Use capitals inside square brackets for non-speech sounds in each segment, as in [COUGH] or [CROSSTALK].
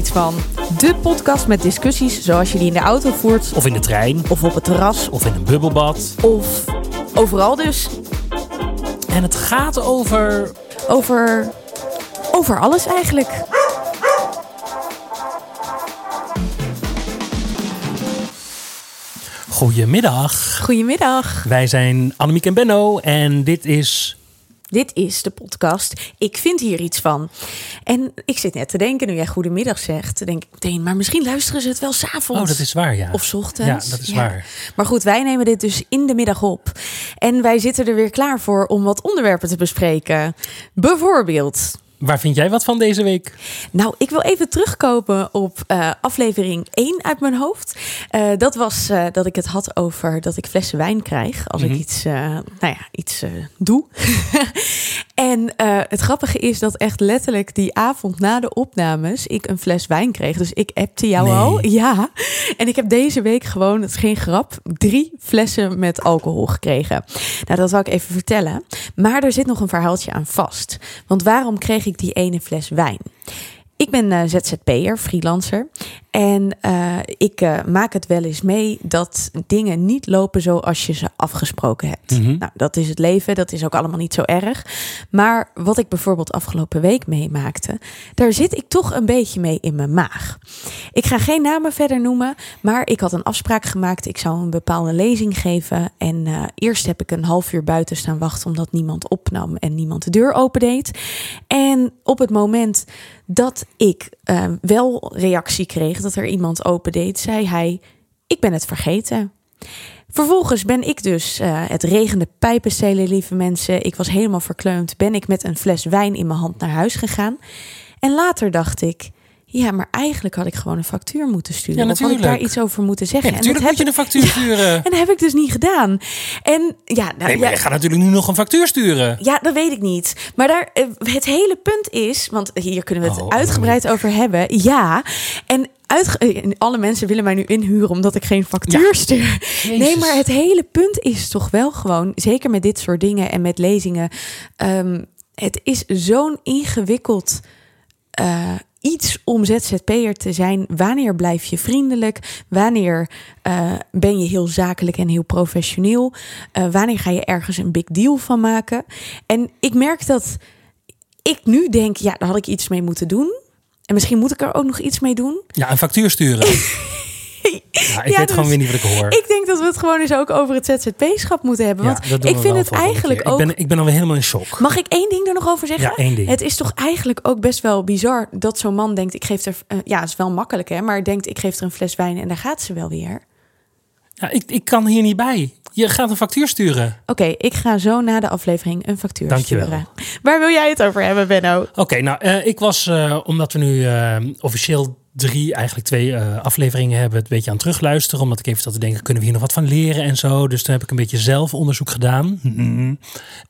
iets van? De podcast met discussies zoals je die in de auto voert, Of in de trein. of op het terras, Of in een bubbelbad. of overal dus. En het gaat over. Over. over alles eigenlijk. Goedemiddag. Goedemiddag. Wij zijn Annemiek en Benno. En dit is. Dit is de podcast. Ik vind hier iets van. En ik zit net te denken, nu jij goedemiddag zegt, denk ik meteen, maar misschien luisteren ze het wel s'avonds. Oh, dat is waar, ja. Of 's ochtends. Ja, dat is waar. Maar goed, wij nemen dit dus in de middag op. En wij zitten er weer klaar voor om wat onderwerpen te bespreken. Bijvoorbeeld. Waar vind jij wat van deze week? Nou, ik wil even terugkomen op eh, aflevering 1 uit mijn hoofd. Eh, dat was eh, dat ik het had over dat ik flessen wijn krijg als ik iets, eh, nou ja, iets doe. [LAUGHS] en eh, het grappige is dat echt letterlijk die avond na de opnames ik een fles wijn kreeg. Dus ik appte jou Nee. al. Ja. En ik heb deze week gewoon, het is geen grap, drie flessen met alcohol gekregen. Nou, dat zal ik even vertellen. Maar er zit nog een verhaaltje aan vast. Want waarom kreeg ik die ene fles wijn? Ik ben eh, ZZP'er, freelancer. En eh, ik eh, maak het wel eens mee dat dingen niet lopen zoals je ze afgesproken hebt. Mhm. Nou, dat is het leven, dat is ook allemaal niet zo erg. Maar wat ik bijvoorbeeld afgelopen week meemaakte, daar zit ik toch een beetje mee in mijn maag. Ik ga geen namen verder noemen, maar ik had een afspraak gemaakt. Ik zou een bepaalde lezing geven. En eh, eerst heb ik een half uur buiten staan wachten omdat niemand opnam en niemand de deur opendeed. En op het moment dat ik wel reactie kreeg dat er iemand opendeed, zei hij: Ik ben het vergeten. Vervolgens ben ik dus, eh, het regende pijpenstelen, lieve mensen. Ik was helemaal verkleumd. Ben ik met een fles wijn in mijn hand naar huis gegaan. En later dacht ik, ja, maar eigenlijk had ik gewoon een factuur moeten sturen. Ja, of had ik daar iets over moeten zeggen. Ja, En dat natuurlijk moet je een factuur sturen. En dat heb ik dus niet gedaan. En ja, nou, Nee, maar je gaat natuurlijk nu nog een factuur sturen. ja, dat weet ik niet. Maar daar, eh, het hele punt is, want hier kunnen we het Oh, uitgebreid over hebben. Ja, en uitge- eh, en alle mensen willen mij nu inhuren omdat ik geen factuur Ja. stuur. Nee, maar het hele punt is toch wel gewoon, zeker met dit soort dingen en met lezingen, ehm, het is zo'n ingewikkeld eh, iets om ZZP'er te zijn. Wanneer blijf je vriendelijk? Wanneer eh, ben je heel zakelijk en heel professioneel? Eh, wanneer ga je ergens een big deal van maken? En ik merk dat ik nu denk, ja, daar had ik iets mee moeten doen. En misschien moet ik er ook nog iets mee doen. Ja, een factuur sturen. [LAUGHS] ja, ik Ja, weet dus gewoon weer niet wat ik hoor. Ik denk dat we het gewoon eens ook over het ZZP-schap moeten hebben. Want Ja, ik vind het eigenlijk ook... Ik ben, ik ben alweer helemaal in shock. Mag ik één ding er nog over zeggen? Ja, één ding. Het is toch eigenlijk ook best wel bizar dat zo'n man denkt: ik geef er. eh, ja, het is wel makkelijk hè, maar denkt: ik geef er een fles wijn en daar gaat ze wel weer. Ja, ik, ik kan hier niet bij. Je gaat een factuur sturen. Oké, ik ga zo na de aflevering een factuur Dankjewel. sturen. Waar wil jij het over hebben, Benno? Oké, nou, eh, ik was, eh, omdat we nu officieel drie, eigenlijk twee eh, afleveringen hebben, het een beetje aan het terugluisteren. Omdat ik even zat te denken, kunnen we hier nog wat van leren en zo. Dus toen heb ik een beetje zelfonderzoek gedaan. Mhm.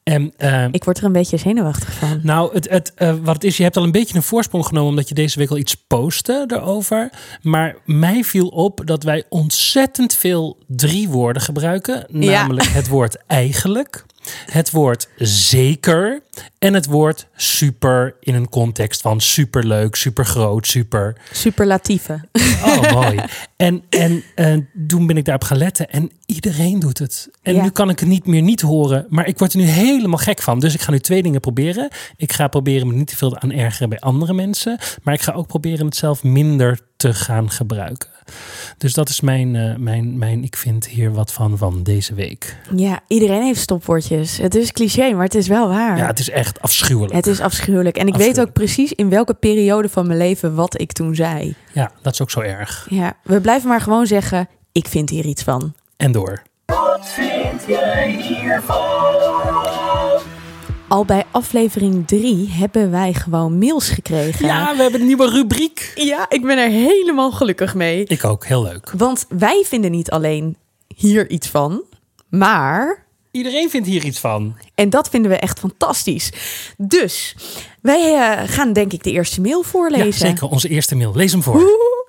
En eh, Ik word er een beetje zenuwachtig van. nou, het, het, eh, wat het is, je hebt al een beetje een voorsprong genomen omdat je deze week al iets postte erover. Maar mij viel op dat wij ontzettend veel drie woorden gebruiken. Ja. Namelijk het woord eigenlijk, het woord zeker en het woord super in een context van superleuk, supergroot, super. Superlatieve. Oh, [LAUGHS] mooi. En, en eh, toen ben ik daarop gaan letten en iedereen doet het. En Ja. nu kan ik het niet meer niet horen, maar ik word er nu helemaal gek van. Dus ik ga nu twee dingen proberen. Ik ga proberen me niet te veel aan ergeren bij andere mensen, maar ik ga ook proberen het zelf minder te gaan gebruiken. Dus dat is mijn, eh, mijn, mijn ik vind hier wat van van deze week. Ja, iedereen heeft stopwoordjes. Het is cliché, maar het is wel waar. Ja, het is echt afschuwelijk. Het is afschuwelijk. En ik weet ook precies in welke periode van mijn leven wat ik toen zei. Ja, dat is ook zo erg. Ja, we blijven maar gewoon zeggen: ik vind hier iets van. En door. Al bij aflevering 3 hebben wij gewoon mails gekregen. Ja, we hebben een nieuwe rubriek. ja, ik ben er helemaal gelukkig mee. Ik ook, heel leuk. Want wij vinden niet alleen hier iets van, maar. Iedereen vindt hier iets van. En dat vinden we echt fantastisch. Dus wij eh, gaan denk ik de eerste mail voorlezen. Ja, zeker. Onze eerste mail. Lees hem voor. Woehoe.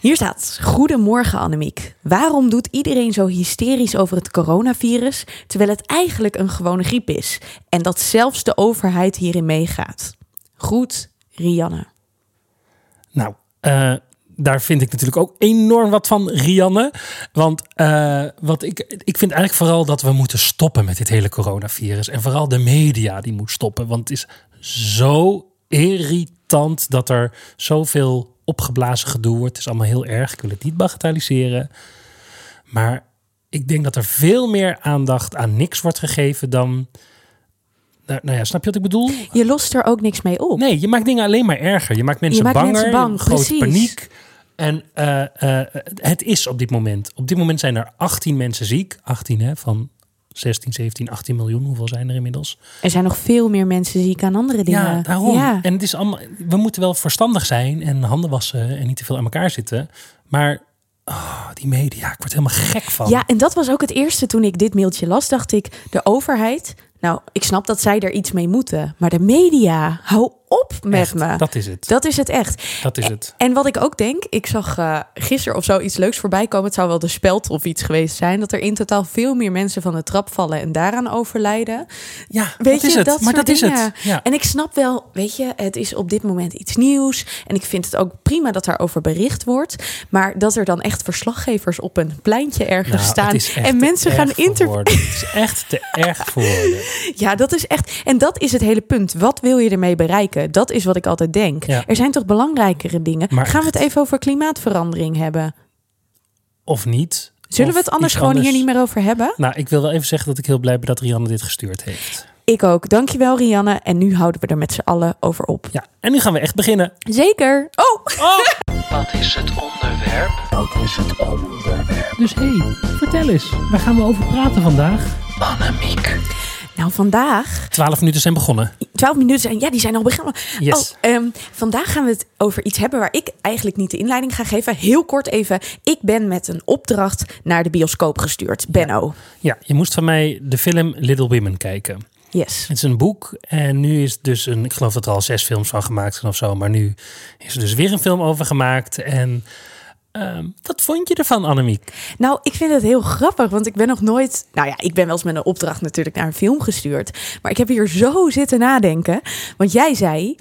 Hier staat: Goedemorgen Annemiek. Waarom doet iedereen zo hysterisch over het coronavirus, terwijl het eigenlijk een gewone griep is? En dat zelfs de overheid hierin meegaat. Groet, Rianne. Nou, eh, daar vind ik natuurlijk ook enorm wat van, Rianne. Want eh, wat ik, ik vind eigenlijk vooral dat we moeten stoppen met dit hele coronavirus. En vooral de media die moet stoppen. Want het is zo irritant dat er zoveel opgeblazen gedoe wordt. Het is allemaal heel erg. Ik wil het niet bagatelliseren. Maar ik denk dat er veel meer aandacht aan niks wordt gegeven dan. Nou, nou ja, snap je wat ik bedoel? Je lost er ook niks mee op. Nee, je maakt dingen alleen maar erger. Je maakt mensen maakt banger, mensen bang, grote paniek. En eh, eh, het is op dit moment. Op dit moment zijn er 18 mensen ziek. 18 hè, van 16, 17, 18 miljoen. Hoeveel zijn er inmiddels? Er zijn nog veel meer mensen ziek aan andere dingen. Ja, daarom. Ja. En het is allemaal. We moeten wel verstandig zijn en handen wassen en niet te veel aan elkaar zitten. Maar oh, die media, ik word helemaal gek van. Ja, en dat was ook het eerste toen ik dit mailtje las. Dacht ik, de overheid. Nou, ik snap dat zij er iets mee moeten. Maar de media, hou op met Echt, me. Dat is het. Dat is het echt. Dat is het. En wat ik ook denk, ik zag eh gisteren of zo iets leuks voorbij komen. Het zou wel de speld of iets geweest zijn. Dat er in totaal veel meer mensen van de trap vallen en daaraan overlijden. Ja, Weet dat is je, het. dat maar dat is het. Ja. En ik snap wel, weet je, het is op dit moment iets nieuws. En ik vind het ook prima dat daarover bericht wordt. Maar dat er dan echt verslaggevers op een pleintje ergens Nou, staan. En mensen gaan interviewen. Het is echt te erg voor. [LAUGHS] Ja, dat is echt. En dat is het hele punt. Wat wil je ermee bereiken? Dat is wat ik altijd denk. Ja. Er zijn toch belangrijkere dingen. Maar Gaan we het even over klimaatverandering hebben? Of niet. Zullen Of we het anders gewoon hier niet meer over hebben? Nou, ik wil wel even zeggen dat ik heel blij ben dat Rianne dit gestuurd heeft. Ik ook. Dankjewel, Rianne. En nu houden we er met z'n allen over op. Ja, en nu gaan we echt beginnen. Zeker. Oh! [LAUGHS] Wat is het onderwerp? Dus hé, hey, vertel eens. Waar gaan we over praten vandaag? Annemiek. Nou, vandaag. Twaalf minuten zijn begonnen. 12 minuten zijn. Ja, die zijn al begonnen. Yes. Oh, ehm, vandaag gaan we het over iets hebben waar ik eigenlijk niet de inleiding ga geven. Heel kort even. Ik ben met een opdracht naar de bioscoop gestuurd. Benno. Ja, je moest van mij de film Little Women kijken. Yes. Het is een boek en nu is dus een, ik geloof dat er al zes films van gemaakt zijn of zo, maar nu is er dus weer een film over gemaakt. En ehm, wat vond je ervan, Annemiek? Nou, ik vind het heel grappig, want ik ben nog nooit. Nou ja, ik ben wel eens met een opdracht natuurlijk naar een film gestuurd. Maar ik heb hier zo zitten nadenken. Want jij zei: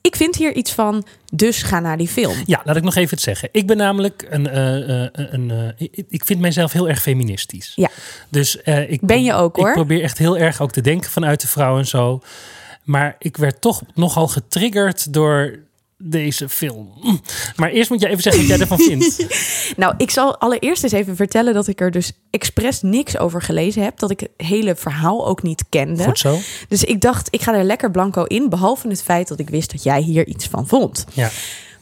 Ik vind hier iets van, dus ga naar die film. Ja, laat ik nog even het zeggen. Ik ben namelijk een, eh, eh, een eh, ik- vind mijzelf heel erg feministisch. Ja. Dus ik Ben je ook, hoor. Ik probeer echt heel erg ook te denken vanuit de vrouw en zo. Maar ik werd toch nogal getriggerd door deze film. Maar eerst moet jij even zeggen wat jij ervan vindt. [LAUGHS] Nou, ik zal allereerst eens even vertellen dat ik er dus expres niks over gelezen heb. Dat ik het hele verhaal ook niet kende. Goed zo. Dus ik dacht, ik ga er lekker blanco in. Behalve het feit dat ik wist dat jij hier iets van vond. Ja.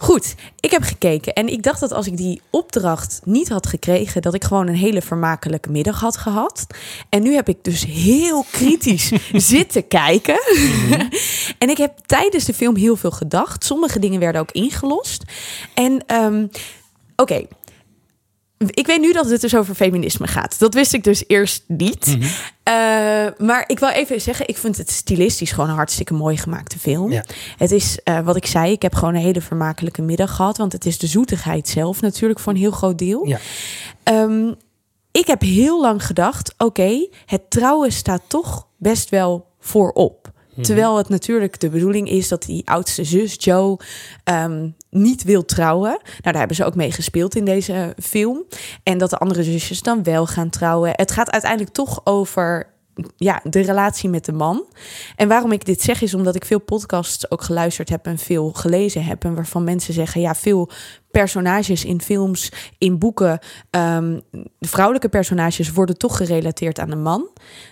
Goed, ik heb gekeken en ik dacht dat als ik die opdracht niet had gekregen, dat ik gewoon een hele vermakelijke middag had gehad. En nu heb ik dus heel [LAUGHS] kritisch zitten kijken. [LAUGHS] en ik heb tijdens de film heel veel gedacht. Sommige dingen werden ook ingelost. En ehm, oké. Ik weet nu dat het dus over feminisme gaat. Dat wist ik dus eerst niet. Mhm. Eh, maar ik wil even zeggen, ik vind het stilistisch gewoon een hartstikke mooi gemaakte film. Ja. Het is eh, wat ik zei, ik heb gewoon een hele vermakelijke middag gehad. Want het is de zoetigheid zelf natuurlijk voor een heel groot deel. Ja. Ehm, ik heb heel lang gedacht, oké, het trouwen staat toch best wel voorop. Terwijl het natuurlijk de bedoeling is dat die oudste zus, Joe, ehm, niet wil trouwen. Nou, daar hebben ze ook mee gespeeld in deze film. En dat de andere zusjes dan wel gaan trouwen. Het gaat uiteindelijk toch over ja, de relatie met de man. En waarom ik dit zeg is omdat ik veel podcasts ook geluisterd heb en veel gelezen heb. En waarvan mensen zeggen, ja, veel personages in films, in boeken, ehm, de vrouwelijke personages worden toch gerelateerd aan de man.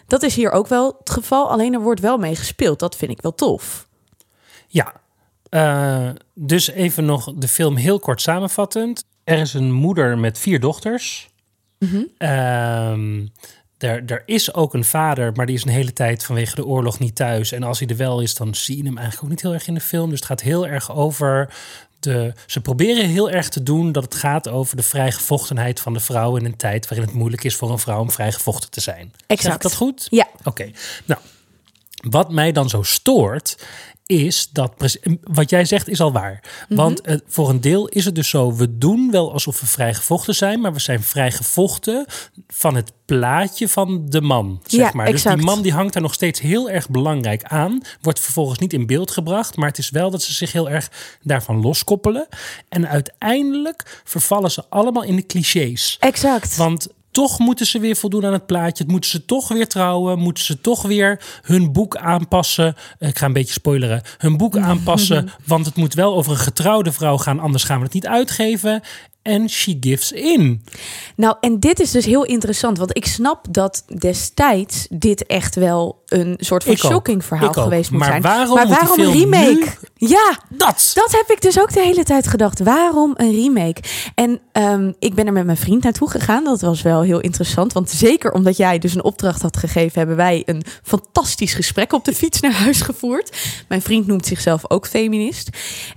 Dat is hier ook wel het geval, alleen er wordt wel mee gespeeld. Dat vind ik wel tof. Ja, Eh, dus even nog de film heel kort samenvattend. Er is een moeder met vier dochters. Ehm, er, er is ook een vader, maar die is een hele tijd vanwege de oorlog niet thuis. En als hij er wel is, dan zie je hem eigenlijk ook niet heel erg in de film. Dus het gaat heel erg over de. Ze proberen heel erg te doen dat het gaat over de vrijgevochtenheid van de vrouw in een tijd waarin het moeilijk is voor een vrouw om vrijgevochten te zijn. Zeg ik Exact. dat goed? Ja, Oké, nou, wat mij dan zo stoort, is dat wat jij zegt is al waar. Mhm. Want eh, voor een deel is het dus zo, we doen wel alsof we vrijgevochten zijn, maar we zijn vrijgevochten van het plaatje van de man, zeg Ja, maar. Dus die man die hangt daar nog steeds heel erg belangrijk aan, wordt vervolgens niet in beeld gebracht, maar het is wel dat ze zich heel erg daarvan loskoppelen. En uiteindelijk vervallen ze allemaal in de clichés. Exact. Want toch moeten ze weer voldoen aan het plaatje. Het moeten ze toch weer trouwen. Moeten ze toch weer hun boek aanpassen. Ik ga een beetje spoileren. Hun boek [LAUGHS] aanpassen. Want het moet wel over een getrouwde vrouw gaan. Anders gaan we het niet uitgeven. En she gives in. Nou, en dit is dus heel interessant, want ik snap dat destijds dit echt wel een soort van Ik ook. shocking verhaal Ik ook. geweest moet Maar zijn. waarom maar waarom een remake? Ja, Dat. dat heb ik dus ook de hele tijd gedacht. Waarom een remake? En ehm, ik ben er met mijn vriend naartoe gegaan. Dat was wel heel interessant. Want zeker omdat jij dus een opdracht had gegeven, hebben wij een fantastisch gesprek op de fiets naar huis gevoerd. Mijn vriend noemt zichzelf ook feminist.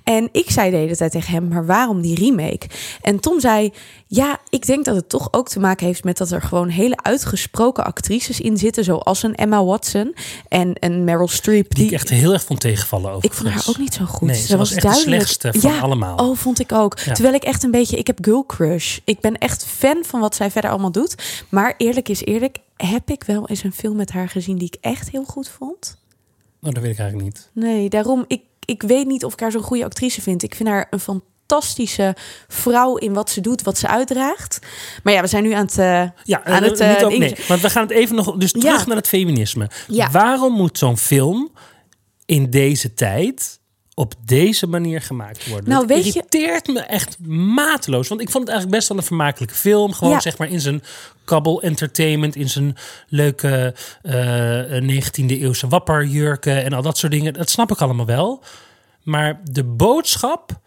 En ik zei de hele tijd tegen hem: maar waarom die remake? En Tom zei: ja, ik denk dat het toch ook te maken heeft met dat er gewoon hele uitgesproken actrices in zitten, zoals een Emma Watson en een Meryl Streep. Die ik echt heel erg vond tegenvallen over. Ik vond haar ook niet zo goed. Nee, ze was echt de slechtste van allemaal. Oh, vond ik ook. Ja. Terwijl ik echt een beetje... Ik heb girl crush. Ik ben echt fan van wat zij verder allemaal doet. Maar eerlijk is eerlijk... Heb ik wel eens een film met haar gezien die ik echt heel goed vond? Nou, dat weet ik eigenlijk niet. Nee, daarom... Ik, ik weet niet of ik haar zo'n goede actrice vind. Ik vind haar een fantastische vrouw in wat ze doet, wat ze uitdraagt. Maar ja, we zijn nu aan het... eh, Ja, aan eh, het, niet eh, ook, nee, want we gaan het even nog dus terug Ja. naar het feminisme. Ja. Waarom moet zo'n film in deze tijd op deze manier gemaakt worden? Nou, Het weet je- irriteert me echt mateloos, want ik vond het eigenlijk best wel een vermakelijke film, gewoon Ja. zeg maar in zijn kabbel entertainment, in zijn leuke eh 19e eeuwse wapperjurken en al dat soort dingen. Dat snap ik allemaal wel, maar de boodschap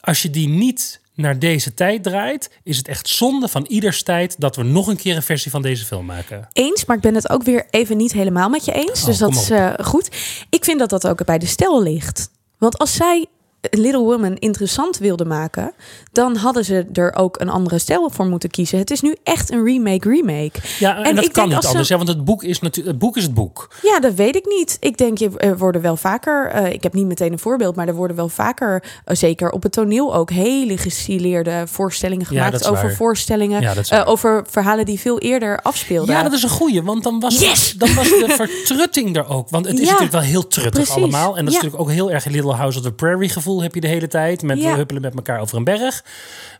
als je die niet naar deze tijd draait, is het echt zonde van ieders tijd dat we nog een keer een versie van deze film maken. eens, maar ik ben het ook weer even niet helemaal met je eens. Oh, dus dat is eh, goed. Ik vind dat dat ook bij de stijl ligt. Want als zij Little Woman interessant wilden maken, dan hadden ze er ook een andere stijl voor moeten kiezen. Het is nu echt een remake remake. Ja, en, En dat ik kan niet ze- anders, hè, want het boek is natuurlijk het boek is het boek. Ja, dat weet ik niet. Ik denk, je er worden wel vaker, eh, ik heb niet meteen een voorbeeld, maar er worden wel vaker, eh, zeker op het toneel ook, hele gestileerde voorstellingen gemaakt over waar. voorstellingen, Ja, eh, over verhalen die veel eerder afspeelden. Ja, dat is een goeie, want dan was, Yes! dan was de vertrutting er ook. Want het is natuurlijk wel heel truttig precies. allemaal. En dat is natuurlijk ook heel erg Little House of the Prairie gevoel heb je de hele tijd. Met Ja. we huppelen met elkaar over een berg.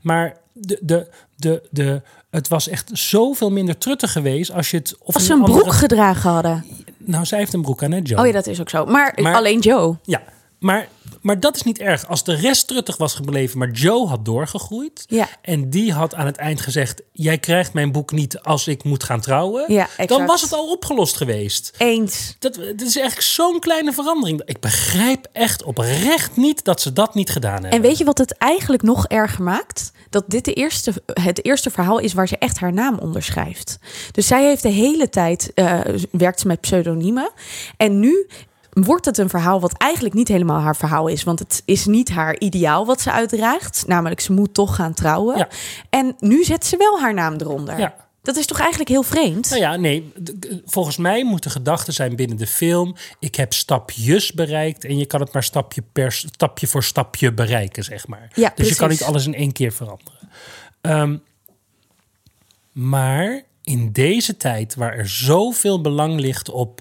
Maar de, de, de, de, het was echt zoveel minder truttig geweest als je het... Of Als een ze een andere- broek gedragen hadden. Nou, zij heeft een broek aan, hè, Joe? Oh ja, dat is ook zo. Maar, Maar- alleen Joe. Ja, maar, maar dat is niet erg. Als de rest truttig was gebleven, maar Joe had doorgegroeid. Ja. En die had aan het eind gezegd: Jij krijgt mijn boek niet als ik moet gaan trouwen. Ja, dan was het al opgelost geweest. Eens. Dat, dat is eigenlijk zo'n kleine verandering. Ik begrijp echt oprecht niet dat ze dat niet gedaan hebben. En weet je wat het eigenlijk nog erger maakt? Dat dit de eerste, het eerste verhaal is waar ze echt haar naam onderschrijft. Dus zij heeft de hele tijd eh, werkt ze met pseudoniemen. En nu wordt het een verhaal wat eigenlijk niet helemaal haar verhaal is. Want het is niet haar ideaal wat ze uitdraagt. Namelijk, ze moet toch gaan trouwen. Ja. En nu zet ze wel haar naam eronder. Ja. Dat is toch eigenlijk heel vreemd? Nou ja, nee. Volgens mij moet de gedachte zijn binnen de film: ik heb stapjes bereikt en je kan het maar stapje per stapje voor stapje bereiken, zeg maar. Ja, dus je kan niet alles in één keer veranderen. Ehm, maar in deze tijd, waar er zoveel belang ligt op.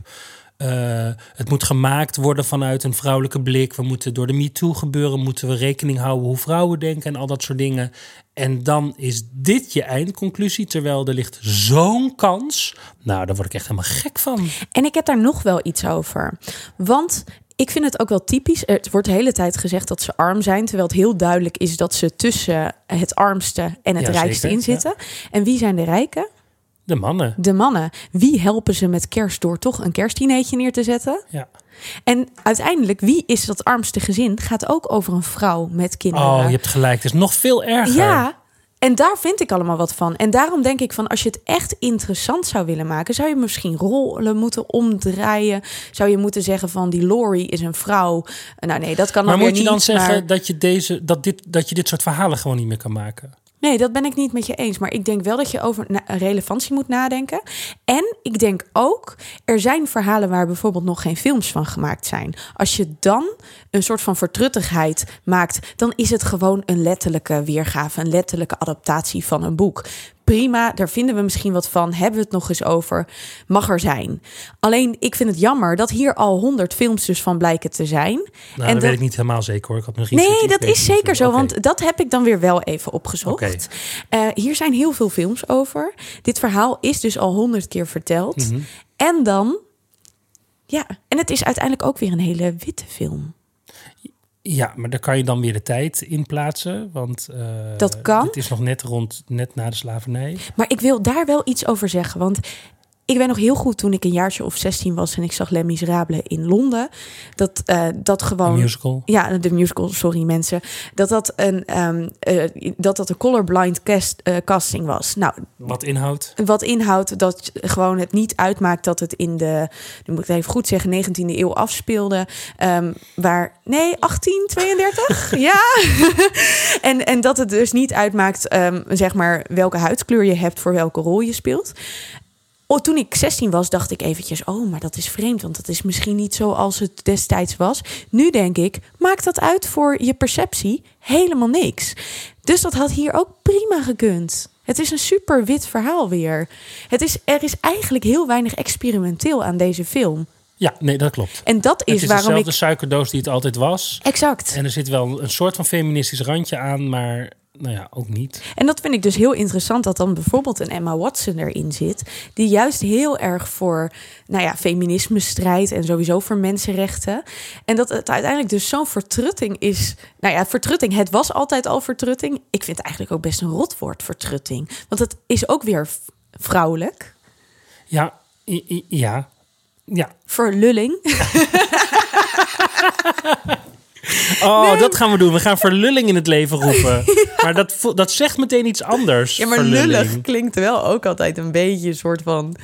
eh, het moet gemaakt worden vanuit een vrouwelijke blik. We moeten door de MeToo gebeuren, moeten we rekening houden hoe vrouwen denken en al dat soort dingen. En dan is dit je eindconclusie, terwijl er ligt zo'n kans. Nou, daar word ik echt helemaal gek van. En ik heb daar nog wel iets over. Want ik vind het ook wel typisch. Er wordt de hele tijd gezegd dat ze arm zijn. Terwijl het heel duidelijk is dat ze tussen het armste en het Ja, rijkste zeker, in zitten. En wie zijn de rijken? De mannen. De mannen. Wie helpen ze met kerst door toch een kerstdineetje neer te zetten? Ja. En uiteindelijk, wie is dat armste gezin? Gaat ook over een vrouw met kinderen. Oh, je hebt gelijk. Het is nog veel erger. Ja, en daar vind ik allemaal wat van. En daarom denk ik van, als je het echt interessant zou willen maken, zou je misschien rollen moeten omdraaien. Zou je moeten zeggen van, die Lori is een vrouw. Nou nee, dat kan dan Maar weer moet je dan niet, zeggen maar- dat, je deze, dat, dit, dat je dit soort verhalen gewoon niet meer kan maken? Nee, dat ben ik niet met je eens. Maar ik denk wel dat je over relevantie moet nadenken. En ik denk ook, er zijn verhalen waar bijvoorbeeld nog geen films van gemaakt zijn. Als je dan een soort van vertruttigheid maakt, dan is het gewoon een letterlijke weergave, een letterlijke adaptatie van een boek. Prima, daar vinden we misschien wat van. Hebben we het nog eens over? Mag er zijn. Alleen, ik vind het jammer dat hier al honderd films dus van blijken te zijn. Nou, dat, dat- weet ik niet helemaal zeker hoor. Ik had Nee, dat is zeker zo, want dat heb ik dan weer wel even opgezocht. Eh, hier zijn heel veel films over. Dit verhaal is dus al honderd keer verteld. Mhm. En dan, ja, en het is uiteindelijk ook weer een hele witte film. Ja, maar daar kan je dan weer de tijd in plaatsen. Want eh, Dat kan. Het is nog net rond, net na de slavernij. Maar ik wil daar wel iets over zeggen, want ik weet nog heel goed toen ik een jaartje of 16 was en ik zag Les Miserables in Londen, dat eh, dat gewoon musical. Ja, de musical, sorry mensen. Dat dat een, ehm, eh, dat dat een colorblind cast, eh, casting was. Nou, Wat inhoudt. wat inhoudt dat gewoon het niet uitmaakt dat het in de, nu moet ik het even goed zeggen, 19e eeuw afspeelde. ehm, waar, nee, 1832? [LAUGHS] ja. [LAUGHS] en, en dat het dus niet uitmaakt, ehm, zeg maar, welke huidskleur je hebt voor welke rol je speelt. Oh, toen ik 16 was, dacht ik eventjes, oh, maar dat is vreemd, want dat is misschien niet zoals het destijds was. Nu denk ik, maakt dat uit voor je perceptie? Helemaal niks. Dus dat had hier ook prima gekund. Het is een super wit verhaal weer. Het is, er is eigenlijk heel weinig experimenteel aan deze film. Ja, nee, dat klopt. En dat is, het is waarom dezelfde ik... suikerdoos die het altijd was. Exact. En er zit wel een soort van feministisch randje aan, maar nou ja, ook niet. En dat vind ik dus heel interessant dat dan bijvoorbeeld een Emma Watson erin zit, die juist heel erg voor, nou ja, feminisme strijdt en sowieso voor mensenrechten. En dat het uiteindelijk dus zo'n vertrutting is. Nou ja, vertrutting, het was altijd al vertrutting. Ik vind het eigenlijk ook best een rotwoord, vertrutting. Want het is ook weer vrouwelijk. Ja, ja, ja. Verlulling. [LAUGHS] Oh, dat gaan we doen. We gaan verlulling in het leven roepen. [LAUGHS] Maar dat, dat zegt meteen iets anders. Ja, maar verlulling. lullig klinkt wel ook altijd een beetje een soort van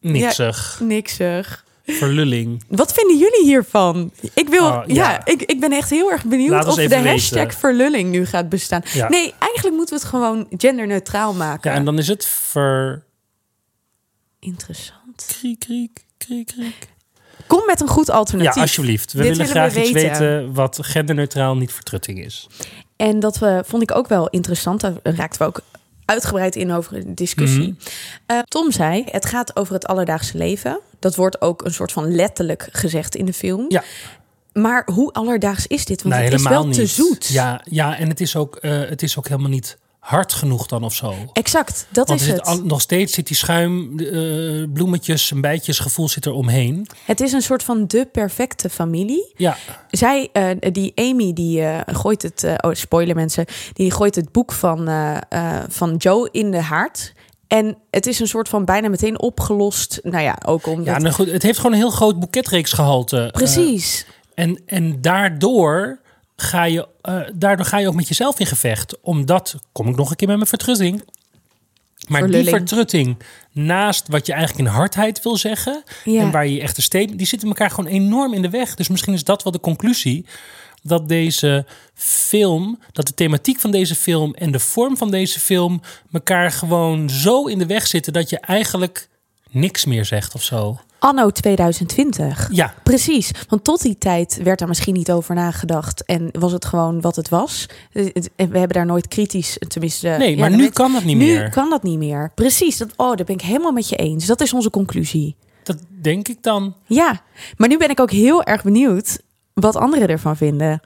Niksig. niksig. Verlulling. Wat vinden jullie hiervan? Ik wil, Oh, ja, ja. ik, ik ben echt heel erg benieuwd of de hashtag weten. verlulling nu gaat bestaan. Ja. Nee, eigenlijk moeten we het gewoon genderneutraal maken. Ja, en dan is het ver... Interessant. Kriek, kriek, kriek, kriek. Kom met een goed Ja, alternatief. alsjeblieft. We Dit willen graag we iets weten. weten wat genderneutraal niet vertrutting is. En dat we, vond ik ook wel interessant. Daar raakten we ook uitgebreid in over de discussie. Mhm. Eh, Tom zei, het gaat over het alledaagse leven. Dat wordt ook een soort van letterlijk gezegd in de film. Ja. Maar hoe alledaags is dit? Want Nee, het is wel te zoet. Ja, ja en het is, ook, eh, het is ook helemaal niet hard genoeg dan of zo. Exact, dat Want is het. al- nog steeds zit die schuim, eh, bloemetjes, een bijtjes gevoel zit er omheen. Het is een soort van de perfecte familie. Ja, Zij, eh, die Amy, die eh, gooit het, oh spoiler mensen, die gooit het boek van, van Joe in de haard. En het is een soort van bijna meteen opgelost. Nou ja, ook omdat. ja nou goed, het heeft gewoon een heel groot boeketreeksgehalte. Eh, Precies. en, en daardoor ga, je, eh, daardoor ga je ook met jezelf in gevecht. Omdat, kom ik nog een keer met mijn vertrutting. Maar die vertrutting, naast wat je eigenlijk in hardheid wil zeggen... Ja. en waar je je echte statement... die zitten elkaar gewoon enorm in de weg. Dus misschien is dat wel de conclusie... dat deze film, dat de thematiek van deze film... en de vorm van deze film... elkaar gewoon zo in de weg zitten... dat je eigenlijk niks meer zegt of zo. Anno 2020. Ja, Precies, want tot die tijd werd daar misschien niet over nagedacht en was het gewoon wat het was. Eh, en We hebben daar nooit kritisch, tenminste. nee, ja, maar nu kan dat niet nu meer. kan dat niet meer. Precies, dat, oh, daar ben ik helemaal met je eens. Dat is onze conclusie. Dat denk ik dan. Ja, maar nu ben ik ook heel erg benieuwd wat anderen ervan vinden.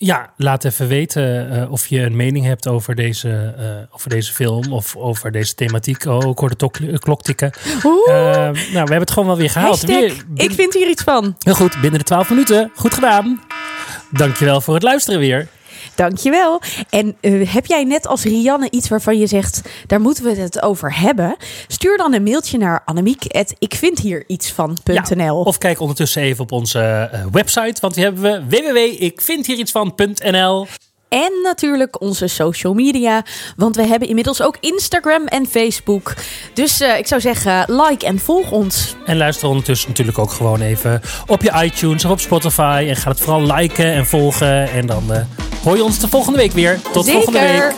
Ja, laat even weten eh, of je een mening hebt over deze, eh, over deze film of over deze thematiek. Oh, ik hoor de tok- eh, klok tikken. Oeh, Eh, nou, we hebben het gewoon wel weer gehaald. hashtag, Weer, bin- ik vind hier iets van. Heel goed, binnen de 12 minuten. Goed gedaan. Dankjewel voor het luisteren weer. Dankjewel. En eh, heb jij net als Rianne iets waarvan je zegt, daar moeten we het over hebben? Stuur dan een mailtje naar annemiek.ikvindhierietsvan.nl. Of kijk ondertussen even op onze eh, website, want die hebben we www.ikvindhierietsvan.nl. En natuurlijk onze social media. Want we hebben inmiddels ook Instagram en Facebook. Dus eh, ik zou zeggen, like en volg ons. En luister ondertussen natuurlijk ook gewoon even op je iTunes of op Spotify. En ga het vooral liken en volgen. En dan hoor je ons de volgende week weer. Tot volgende week.